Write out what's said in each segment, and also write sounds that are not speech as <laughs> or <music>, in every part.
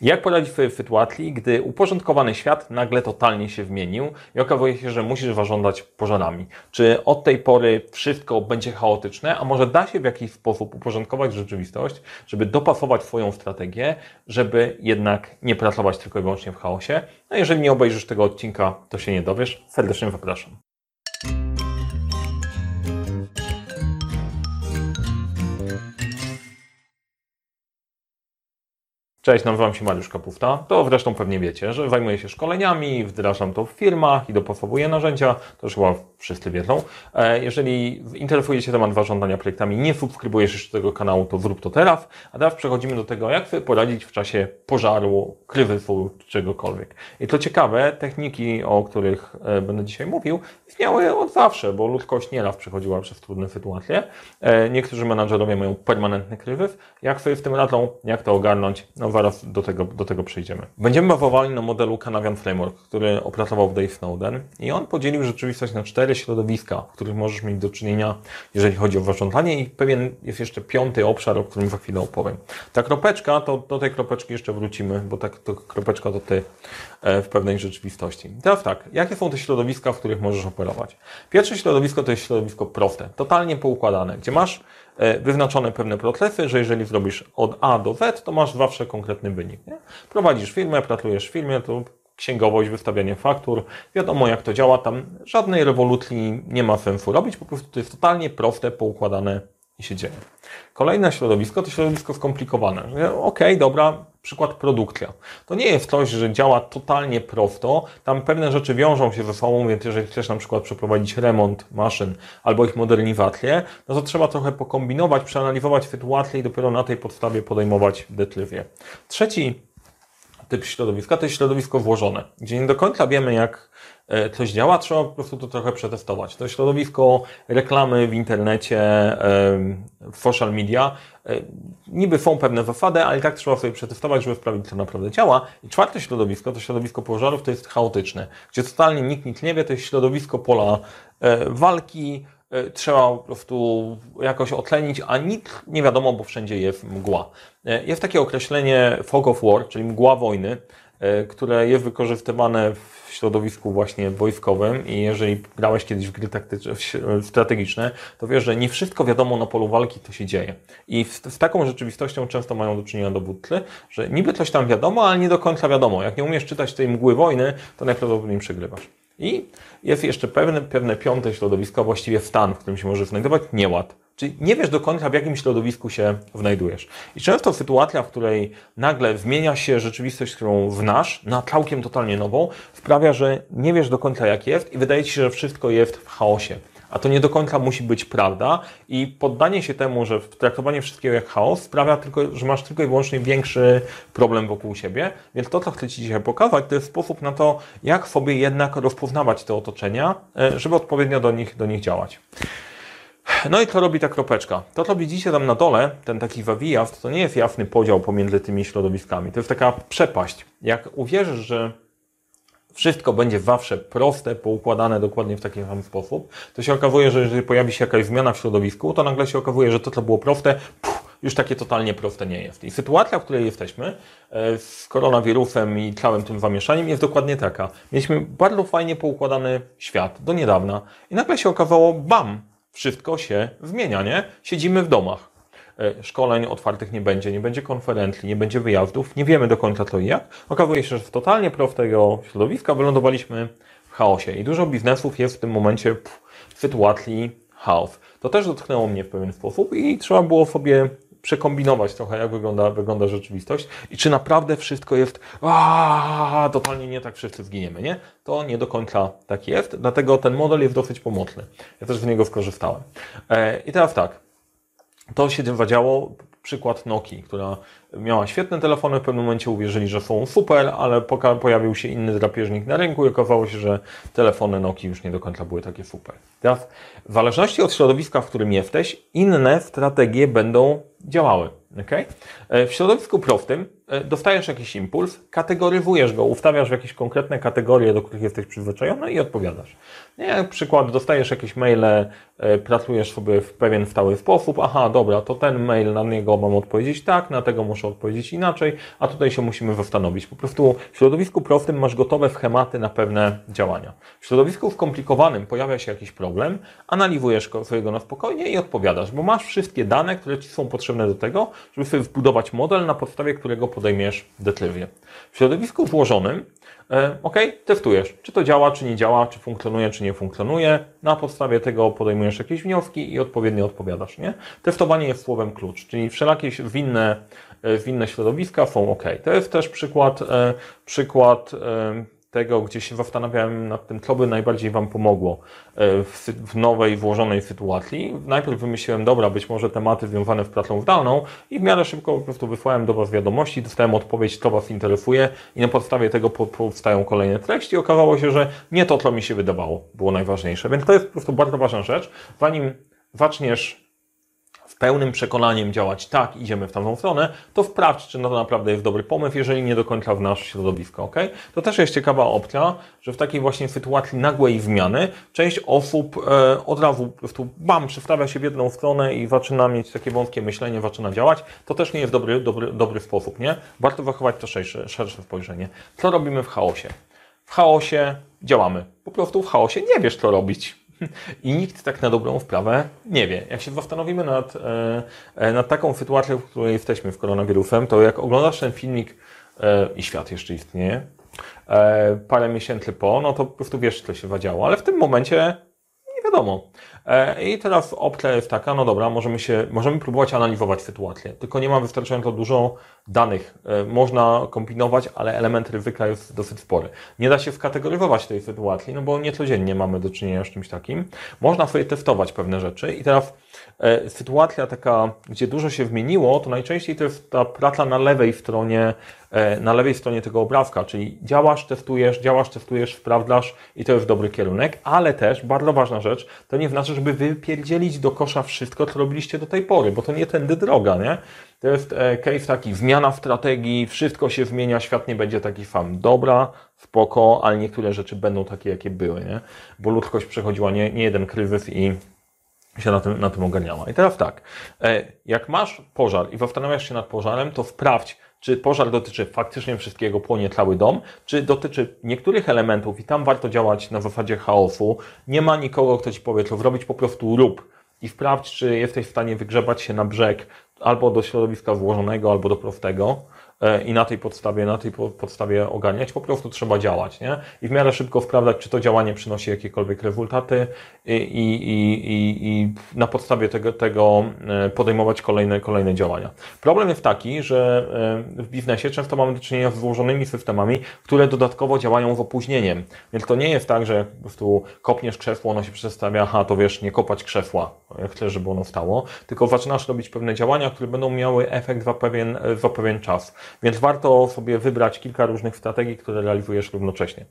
Jak poradzić sobie w sytuacji, gdy uporządkowany świat nagle totalnie się zmienił i okazuje się, że musisz zażądać pożarami? Czy od tej pory wszystko będzie chaotyczne, a może da się w jakiś sposób uporządkować rzeczywistość, żeby dopasować Twoją strategię, żeby jednak nie pracować tylko i wyłącznie w chaosie? No jeżeli nie obejrzysz tego odcinka, to się nie dowiesz. Serdecznie zapraszam. Cześć, nazywam się Mariusz Kapufta. To zresztą pewnie wiecie, że zajmuję się szkoleniami, wdrażam to w firmach i dopasowuję narzędzia. To już chyba wszyscy wiedzą. E, jeżeli interesuje się temat zarządzania projektami, nie subskrybujesz jeszcze tego kanału, to zrób to teraz. A teraz przechodzimy do tego, jak sobie poradzić w czasie pożaru, kryzysu, czegokolwiek. I to ciekawe, techniki, o których e, będę dzisiaj mówił, istniały od zawsze, bo ludzkość nieraz przechodziła przez trudne sytuacje. E, niektórzy menadżerowie mają permanentny kryzys. Jak sobie w tym radzą, jak to ogarnąć? No zaraz do tego, do tego przejdziemy. Będziemy bazowali na modelu Canavian Framework, który opracował Dave Snowden i on podzielił rzeczywistość na cztery środowiska, w których możesz mieć do czynienia, jeżeli chodzi o zarządzanie i pewien jest jeszcze piąty obszar, o którym za chwilę opowiem. Ta kropeczka, to do tej kropeczki jeszcze wrócimy, bo ta to kropeczka to ty e, w pewnej rzeczywistości. Teraz tak, jakie są te środowiska, w których możesz operować? Pierwsze środowisko to jest środowisko proste, totalnie poukładane, gdzie masz wyznaczone pewne procesy, że jeżeli zrobisz od A do Z, to masz zawsze konkretny wynik. Nie? Prowadzisz firmę, pracujesz w firmie, to księgowość, wystawianie faktur, wiadomo jak to działa, tam żadnej rewolucji nie ma sensu robić, po prostu to jest totalnie proste, poukładane i się dzieje. Kolejne środowisko to środowisko skomplikowane. Okej, okay, dobra, przykład produkcja. To nie jest coś, że działa totalnie prosto. Tam pewne rzeczy wiążą się ze sobą, więc jeżeli chcesz na przykład przeprowadzić remont maszyn albo ich modernizację, no to trzeba trochę pokombinować, przeanalizować sytuację i dopiero na tej podstawie podejmować decyzję. Trzeci typ środowiska to jest środowisko włożone, gdzie nie do końca wiemy, jak coś działa, trzeba po prostu to trochę przetestować. To środowisko reklamy w internecie, w social media. E, niby są pewne zasady, ale i tak trzeba sobie przetestować, żeby sprawdzić, co naprawdę działa. I czwarte środowisko, to środowisko pożarów, to jest chaotyczne, gdzie totalnie nikt nic nie wie, to jest środowisko pola e, walki, E, trzeba po prostu jakoś otlenić, a nic nie wiadomo, bo wszędzie jest mgła. E, jest takie określenie fog of war, czyli mgła wojny, e, które jest wykorzystywane w środowisku właśnie wojskowym i jeżeli grałeś kiedyś w gry strategiczne, to wiesz, że nie wszystko wiadomo na polu walki, to się dzieje. I z, taką rzeczywistością często mają do czynienia dowódcy, że niby coś tam wiadomo, ale nie do końca wiadomo. Jak nie umiesz czytać tej mgły wojny, to najprawdopodobniej przegrywasz. I jest jeszcze pewne, pewne piąte środowisko, właściwie stan, w którym się może znajdować, nieład. Czyli nie wiesz do końca, w jakim środowisku się znajdujesz. I często sytuacja, w której nagle zmienia się rzeczywistość, którą znasz, na całkiem totalnie nową, sprawia, że nie wiesz do końca, jak jest i wydaje ci się, że wszystko jest w chaosie a to nie do końca musi być prawda i poddanie się temu, że traktowanie wszystkiego jak chaos sprawia tylko, że masz tylko i wyłącznie większy problem wokół siebie, więc to, co chcę Ci dzisiaj pokazać, to jest sposób na to, jak sobie jednak rozpoznawać te otoczenia, e, żeby odpowiednio do nich, do nich działać. No i co robi ta kropeczka? To, co widzicie tam na dole, ten taki wawijast, to nie jest jasny podział pomiędzy tymi środowiskami. To jest taka przepaść. Jak uwierzysz, że wszystko będzie zawsze proste, poukładane dokładnie w taki sam sposób, to się okazuje, że jeżeli pojawi się jakaś zmiana w środowisku, to nagle się okazuje, że to, co było proste, puf, już takie totalnie proste nie jest. I sytuacja, w której jesteśmy e, z koronawirusem i całym tym zamieszaniem jest dokładnie taka. Mieliśmy bardzo fajnie poukładany świat do niedawna i nagle się okazało, bam, wszystko się zmienia, nie? Siedzimy w domach. E, szkoleń otwartych nie będzie, nie będzie konferencji, nie będzie wyjazdów, nie wiemy do końca co i jak. Okazuje się, że w totalnie prostego środowiska wylądowaliśmy w chaosie i dużo biznesów jest w tym momencie w sytuacji chaos. To też dotknęło mnie w pewien sposób i trzeba było sobie przekombinować trochę, jak wygląda, wygląda rzeczywistość i czy naprawdę wszystko jest aaa, totalnie nie tak, wszyscy zginiemy, nie? To nie do końca tak jest, dlatego ten model jest dosyć pomocny. Ja też z niego skorzystałem. E, I teraz tak, to się zadziało. Przykład Nokii, która miała świetne telefony, w pewnym momencie uwierzyli, że są super, ale pojawił się inny drapieżnik na rynku i okazało się, że telefony Nokii już nie do końca były takie super. Teraz, w zależności od środowiska, w którym jesteś, inne strategie będą działały. Okay? W środowisku prostym dostajesz jakiś impuls, kategoryzujesz go, ustawiasz w jakieś konkretne kategorie, do których jesteś przyzwyczajony i odpowiadasz. Nie, przykład, dostajesz jakieś maile, pracujesz sobie w pewien stały sposób, aha, dobra, to ten mail, na niego mam odpowiedzieć tak, na tego muszę odpowiedzieć inaczej, a tutaj się musimy zastanowić. Po prostu w środowisku prostym masz gotowe schematy na pewne działania. W środowisku skomplikowanym pojawia się jakiś problem, analizujesz swojego na spokojnie i odpowiadasz, bo masz wszystkie dane, które Ci są potrzebne do tego, żeby sobie wbudować model, na podstawie którego podejmiesz decyzję. W środowisku włożonym E, ok, testujesz, czy to działa, czy nie działa, czy funkcjonuje, czy nie funkcjonuje. Na podstawie tego podejmujesz jakieś wnioski i odpowiednio odpowiadasz. Nie? Testowanie jest słowem klucz, czyli wszelakie winne, e, winne środowiska są ok. To jest też przykład, e, przykład tego, gdzie się zastanawiałem nad tym, co by najbardziej Wam pomogło e, w, w, nowej, włożonej sytuacji. Najpierw wymyśliłem, dobra, być może tematy związane z pracą zdalną i w miarę szybko po prostu wysłałem do Was wiadomości, dostałem odpowiedź, co Was interesuje i na podstawie tego powstają kolejne treści. Okazało się, że nie to, co mi się wydawało, było najważniejsze. Więc to jest po prostu bardzo ważna rzecz. Zanim zaczniesz pełnym przekonaniem działać tak, idziemy w tamtą stronę, to sprawdź, czy to naprawdę jest dobry pomysł, jeżeli nie do końca w nasze środowisko, ok? To też jest ciekawa opcja, że w takiej właśnie sytuacji nagłej zmiany część osób e, od razu po prostu bam, przestawia się w jedną stronę i zaczyna mieć takie wątkie myślenie, zaczyna działać. To też nie jest dobry, dobry, dobry sposób, nie? Warto zachować to szersze, szersze spojrzenie. Co robimy w chaosie? W chaosie działamy. Po prostu w chaosie nie wiesz, co robić. <laughs> I nikt tak na dobrą sprawę nie wie. Jak się zastanowimy nad, e, e, nad taką sytuacją, w której jesteśmy w koronawirusem, to jak oglądasz ten filmik e, i świat jeszcze istnieje, parę miesięcy po, no to po prostu wiesz, co się zadziało. Ale w tym momencie nie wiadomo. I teraz opcja jest taka, no dobra, możemy, się, możemy próbować analizować sytuację, tylko nie ma wystarczająco dużo danych. E, można kombinować, ale element ryzyka jest dosyć spory. Nie da się skategoryzować tej sytuacji, no bo nie codziennie mamy do czynienia z czymś takim. Można sobie testować pewne rzeczy i teraz e, sytuacja taka, gdzie dużo się zmieniło, to najczęściej to jest ta praca na lewej stronie E, na lewej stronie tego obrazka, czyli działasz, testujesz, działasz, testujesz, sprawdzasz i to jest dobry kierunek, ale też bardzo ważna rzecz, to nie znaczy, żeby wypierdzielić do kosza wszystko, co robiliście do tej pory, bo to nie tędy droga, nie? To jest e, case taki, zmiana strategii, wszystko się zmienia, świat nie będzie taki sam. Dobra, spoko, ale niektóre rzeczy będą takie, jakie były, nie? Bo ludzkość przechodziła nie, nie jeden kryzys i się na tym, na tym ogarniała. I teraz tak, e, jak masz pożar i zastanawiasz się nad pożarem, to sprawdź, czy pożar dotyczy faktycznie wszystkiego, płonie cały dom, czy dotyczy niektórych elementów i tam warto działać na zasadzie chaosu. Nie ma nikogo, kto ci powie, co zrobić, po prostu rób i sprawdź, czy jesteś w stanie wygrzebać się na brzeg albo do środowiska włożonego, albo do prostego. E, i na tej podstawie, na tej podstawie ogarniać, po prostu trzeba działać, nie? I w miarę szybko sprawdzać, czy to działanie przynosi jakiekolwiek rezultaty i, i, i, i na podstawie tego, tego e, podejmować kolejne, kolejne działania. Problem jest taki, że e, w biznesie często mamy do czynienia z złożonymi systemami, które dodatkowo działają z opóźnieniem. Więc to nie jest tak, że po prostu kopniesz krzesło, ono się przedstawia, aha, to wiesz, nie kopać krzesła, chcesz, żeby ono stało, tylko zaczynasz robić pewne działania, które będą miały efekt za pewien, za pewien czas. Więc warto sobie wybrać kilka różnych strategii, które realizujesz równocześnie.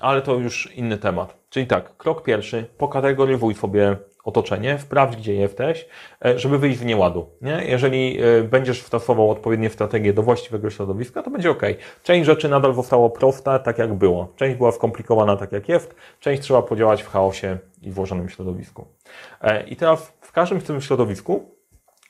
Ale to już inny temat. Czyli tak, krok pierwszy, pokategoryzuj sobie otoczenie, sprawdź, gdzie jesteś, e, żeby wyjść w nieładu. Nie? Jeżeli e, będziesz stosował odpowiednie strategie do właściwego środowiska, to będzie ok. Część rzeczy nadal zostało prosta, tak jak było. Część była skomplikowana, tak jak jest. Część trzeba podziałać w chaosie i włożonym środowisku. E, I teraz w każdym z tym środowisku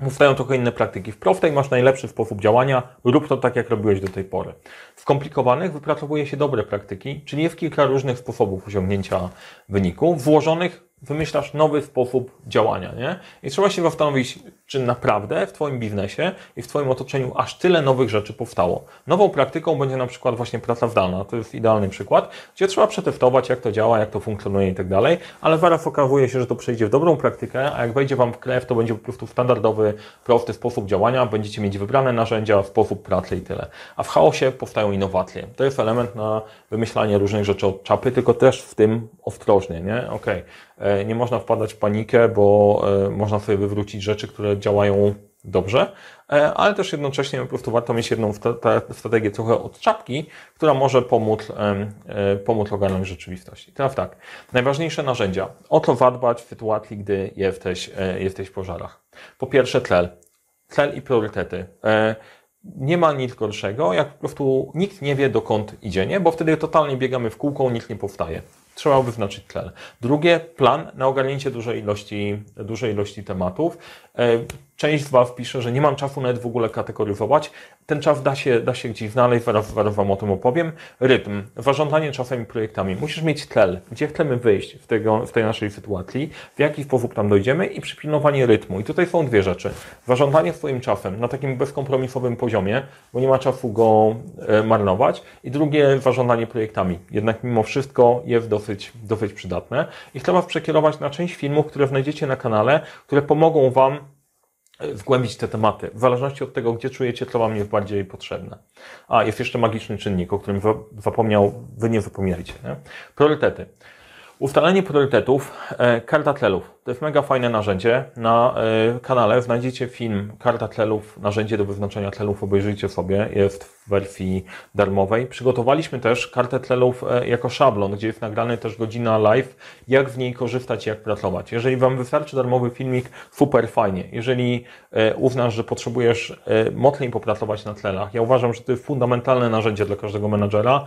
Powstają trochę inne praktyki. W prostej masz najlepszy sposób działania, rób to tak, jak robiłeś do tej pory. W skomplikowanych wypracowuje się dobre praktyki, czyli jest kilka różnych sposobów osiągnięcia wyniku. Włożonych wymyślasz nowy sposób działania, nie? I trzeba się zastanowić, czy naprawdę w Twoim biznesie i w Twoim otoczeniu aż tyle nowych rzeczy powstało. Nową praktyką będzie na przykład właśnie praca zdalna, to jest idealny przykład, gdzie trzeba przetestować, jak to działa, jak to funkcjonuje i tak dalej, ale zaraz okazuje się, że to przejdzie w dobrą praktykę, a jak wejdzie Wam w krew, to będzie po prostu standardowy, prosty sposób działania, będziecie mieć wybrane narzędzia, sposób pracy i tyle. A w chaosie powstają innowacje. To jest element na wymyślanie różnych rzeczy od czapy, tylko też w tym ostrożnie, nie? Okej. Okay E, nie można wpadać w panikę, bo e, można sobie wywrócić rzeczy, które działają dobrze, e, ale też jednocześnie po prostu warto mieć jedną strategię trochę od czapki, która może pomóc, pomóc ogarnąć rzeczywistość. I teraz tak, najważniejsze narzędzia. O co zadbać w sytuacji, gdy jesteś, jesteś w pożarach. Po pierwsze cel. cel i priorytety. E, nie ma nic gorszego, jak po prostu nikt nie wie, dokąd idzie, nie? Bo wtedy totalnie biegamy w kółko, nic nie powstaje. Trzeba wyznaczyć cel. Drugie, plan na ogarnięcie dużej ilości, dużej ilości tematów. Część z Was pisze, że nie mam czasu nawet w ogóle kategoryzować. Ten czas da się, da się gdzieś znaleźć, zaraz, zaraz Wam o tym opowiem. Rytm, zarządzanie czasem i projektami. Musisz mieć cel, gdzie chcemy wyjść w, tego, w tej naszej sytuacji, w jaki sposób tam dojdziemy i przypilnowanie rytmu. I tutaj są dwie rzeczy. Zarządzanie swoim czasem na takim bezkompromisowym poziomie, bo nie ma czasu go e, marnować. I drugie, zarządzanie projektami. Jednak mimo wszystko jest dosyć, dosyć przydatne. I chcę Was przekierować na część filmów, które znajdziecie na kanale, które pomogą Wam wgłębić te tematy, w zależności od tego, gdzie czujecie, co Wam jest bardziej potrzebne. A, jest jeszcze magiczny czynnik, o którym zapomniał, Wy nie zapominajcie. Nie? Priorytety. Ustalenie priorytetów, e, karta celów. To jest mega fajne narzędzie. Na e, kanale znajdziecie film Karta celów, narzędzie do wyznaczenia celów, obejrzyjcie sobie, jest w wersji darmowej. Przygotowaliśmy też kartę celów e, jako szablon, gdzie jest nagrany też godzina live, jak w niej korzystać jak pracować. Jeżeli Wam wystarczy darmowy filmik, super fajnie. Jeżeli uznasz, że potrzebujesz mocniej popracować na celach, ja uważam, że to jest fundamentalne narzędzie dla każdego menadżera,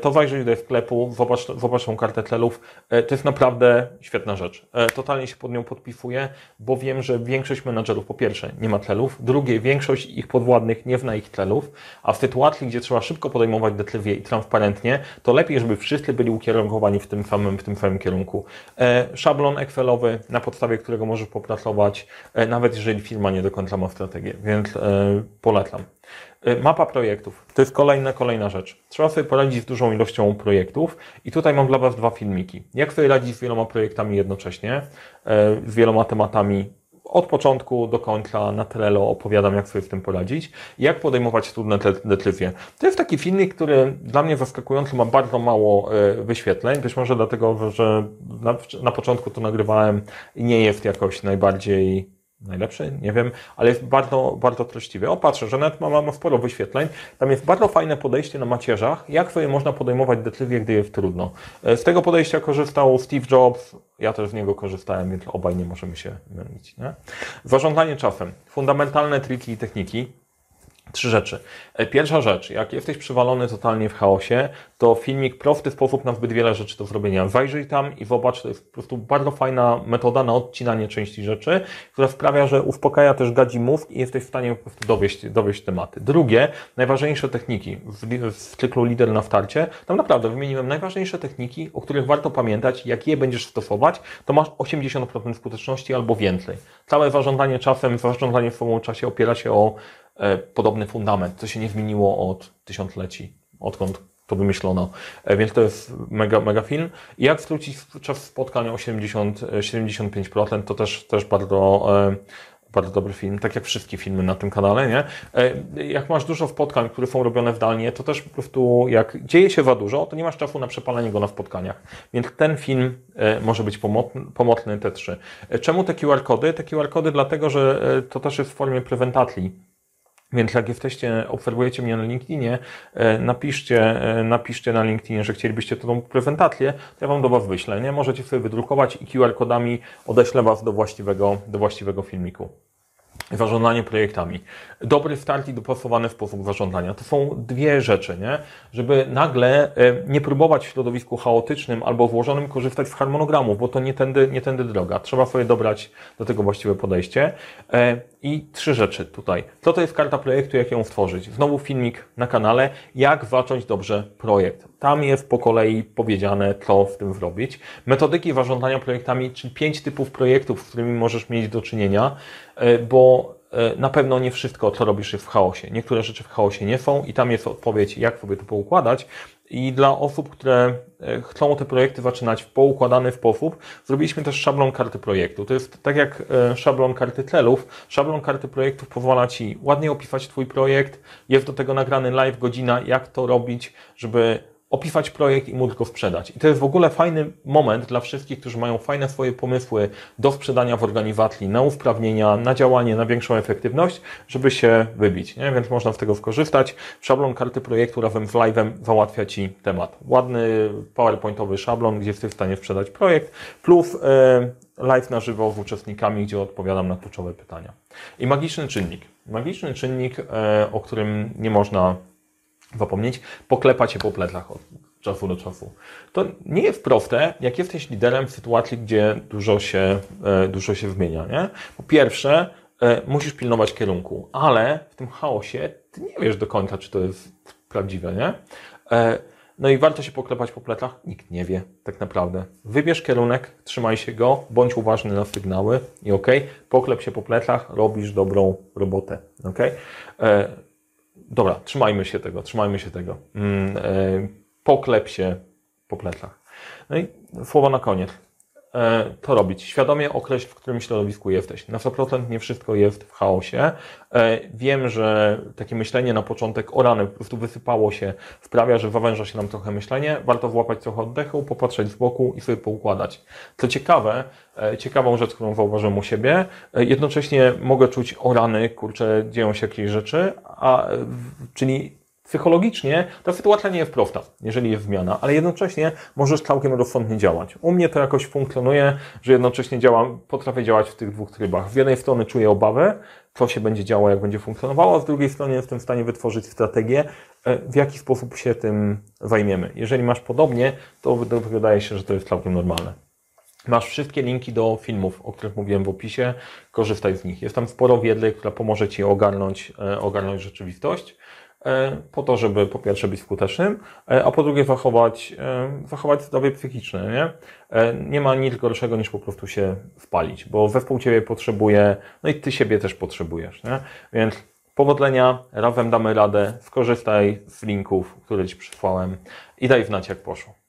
to zajrzyj do sklepu, zobacz, zobacz tą kartę celów, E, to jest naprawdę świetna rzecz. E, totalnie się pod nią podpisuję, bo wiem, że większość menadżerów po pierwsze nie ma celów, drugie większość ich podwładnych nie zna ich celów, a w sytuacji, gdzie trzeba szybko podejmować decyzje i transparentnie, to lepiej, żeby wszyscy byli ukierunkowani w tym samym, w tym samym kierunku. E, szablon Excelowy, na podstawie którego możesz popracować, nawet jeżeli firma nie do końca ma strategię, więc polecam. Y, mapa projektów. To jest kolejna, kolejna rzecz. Trzeba sobie poradzić z dużą ilością projektów i tutaj mam dla Was dwa filmiki. Jak sobie radzić z wieloma projektami jednocześnie, y, z wieloma tematami od początku do końca na Trello opowiadam, jak sobie z tym poradzić, jak podejmować trudne decyzje. To jest taki filmik, który dla mnie zaskakujący ma bardzo mało y, wyświetleń, być może dlatego, że na, na początku to nagrywałem i nie jest jakoś najbardziej najlepszy, nie wiem, ale jest bardzo, bardzo treściwy. O, patrzę, że net ma, ma sporo wyświetleń. Tam jest bardzo fajne podejście na macierzach, jak sobie można podejmować decyzje, gdy jest trudno. E, z tego podejścia korzystał Steve Jobs, ja też z niego korzystałem, więc obaj nie możemy się mylić. Nie? Zarządzanie czasem. Fundamentalne triki i techniki. Trzy rzeczy. E, pierwsza rzecz, jak jesteś przywalony totalnie w chaosie, to filmik prosty sposób na zbyt wiele rzeczy do zrobienia. Zajrzyj tam i zobacz, to jest po prostu bardzo fajna metoda na odcinanie części rzeczy, która sprawia, że uspokaja też gadzi mózg i jesteś w stanie po prostu dowieść, dowieść tematy. Drugie, najważniejsze techniki w, w cyklu Lider na starcie, tam naprawdę wymieniłem najważniejsze techniki, o których warto pamiętać, jak je będziesz stosować, to masz 80% skuteczności albo więcej. Całe zarządzanie czasem, zarządzanie w czasie opiera się o podobny fundament, co się nie zmieniło od tysiącleci, odkąd to wymyślono. E, więc to jest mega, mega film. Jak skrócić czas spotkań o 70, 75%, to też, też bardzo, e, bardzo dobry film, tak jak wszystkie filmy na tym kanale, nie? Jak masz dużo spotkań, które są robione zdalnie, to też po prostu jak dzieje się za dużo, to nie masz czasu na przepalenie go na spotkaniach. Więc ten film może być pomocny te trzy. Czemu te QR-kody? Te QR-kody dlatego, że to też jest w formie prezentacji więc jak jesteście, obserwujecie mnie na LinkedInie, e, napiszcie, e, napiszcie na LinkedInie, że chcielibyście tą prezentację, to ja Wam do Was wyślę, nie? Możecie sobie wydrukować i QR-kodami odeślę Was do właściwego, do właściwego filmiku. Zarządzanie projektami. Dobry start i dopasowany sposób zarządzania. To są dwie rzeczy, nie? Żeby nagle e, nie próbować w środowisku chaotycznym albo włożonym korzystać z harmonogramów, bo to nie tędy, nie tędy droga. Trzeba sobie dobrać do tego właściwe podejście. I trzy rzeczy tutaj. Co to jest karta projektu, jak ją stworzyć? Znowu filmik na kanale, jak zacząć dobrze projekt. Tam jest po kolei powiedziane, co w tym zrobić. Metodyki zarządzania projektami, czyli pięć typów projektów, z którymi możesz mieć do czynienia, e, bo na pewno nie wszystko, co robisz, jest w chaosie. Niektóre rzeczy w chaosie nie są i tam jest odpowiedź, jak sobie to poukładać. I dla osób, które e, chcą te projekty zaczynać w poukładany sposób, zrobiliśmy też szablon karty projektu. To jest tak jak szablon karty celów. Szablon karty projektów pozwala Ci ładnie opisać Twój projekt. Jest do tego nagrany live godzina, jak to robić, żeby opisać projekt i móc go sprzedać. I to jest w ogóle fajny moment dla wszystkich, którzy mają fajne swoje pomysły do sprzedania w organizacji, na usprawnienia, na działanie, na większą efektywność, żeby się wybić. Nie? Więc można z tego skorzystać. Szablon karty projektu razem z live'em załatwia Ci temat. Ładny PowerPointowy szablon, gdzie jesteś w stanie sprzedać projekt, plus yy, live na żywo z uczestnikami, gdzie odpowiadam na kluczowe pytania. I magiczny czynnik. Magiczny czynnik, e, o którym nie można zapomnieć, poklepać się po plecach od czasu do czasu. To nie jest proste, jak jesteś liderem w sytuacji, gdzie dużo się, e, dużo się zmienia. Nie? Po pierwsze, e, musisz pilnować kierunku, ale w tym chaosie ty nie wiesz do końca, czy to jest prawdziwe. Nie? E, no i warto się poklepać po plecach. Nikt nie wie, tak naprawdę. Wybierz kierunek, trzymaj się go, bądź uważny na sygnały i ok, poklep się po plecach, robisz dobrą robotę. Ok? Dobra, trzymajmy się tego, trzymajmy się tego. Mm, e, poklep się po plecach. No i słowo na koniec. E, to robić. Świadomie określ, w którym środowisku jesteś. Na 100% nie wszystko jest w chaosie. E, wiem, że takie myślenie na początek o rany po prostu wysypało się, sprawia, że zawęża się nam trochę myślenie. Warto złapać trochę oddechu, popatrzeć z boku i sobie poukładać. Co ciekawe, e, ciekawą rzecz, którą zauważyłem u siebie, jednocześnie mogę czuć o rany, kurczę, dzieją się jakieś rzeczy, a, czyli psychologicznie ta sytuacja nie jest prosta, jeżeli jest zmiana, ale jednocześnie możesz całkiem rozsądnie działać. U mnie to jakoś funkcjonuje, że jednocześnie działam, potrafię działać w tych dwóch trybach. Z jednej strony czuję obawę, co się będzie działo, jak będzie funkcjonowało, a z drugiej strony jestem w stanie wytworzyć strategię, e, w jaki sposób się tym zajmiemy. Jeżeli masz podobnie, to wydaje się, że to jest całkiem normalne. Masz wszystkie linki do filmów, o których mówiłem w opisie, korzystaj z nich. Jest tam sporo wiedzy, która pomoże Ci ogarnąć, e, ogarnąć rzeczywistość. E, po to, żeby po pierwsze być skutecznym, e, a po drugie zachować, e, zachować zdrowie psychiczne. Nie? nie ma nic gorszego niż po prostu się spalić, bo zespół Ciebie potrzebuje, no i Ty siebie też potrzebujesz. Nie? Więc powodzenia, razem damy radę, skorzystaj z linków, które Ci przysłałem i daj znać jak poszło.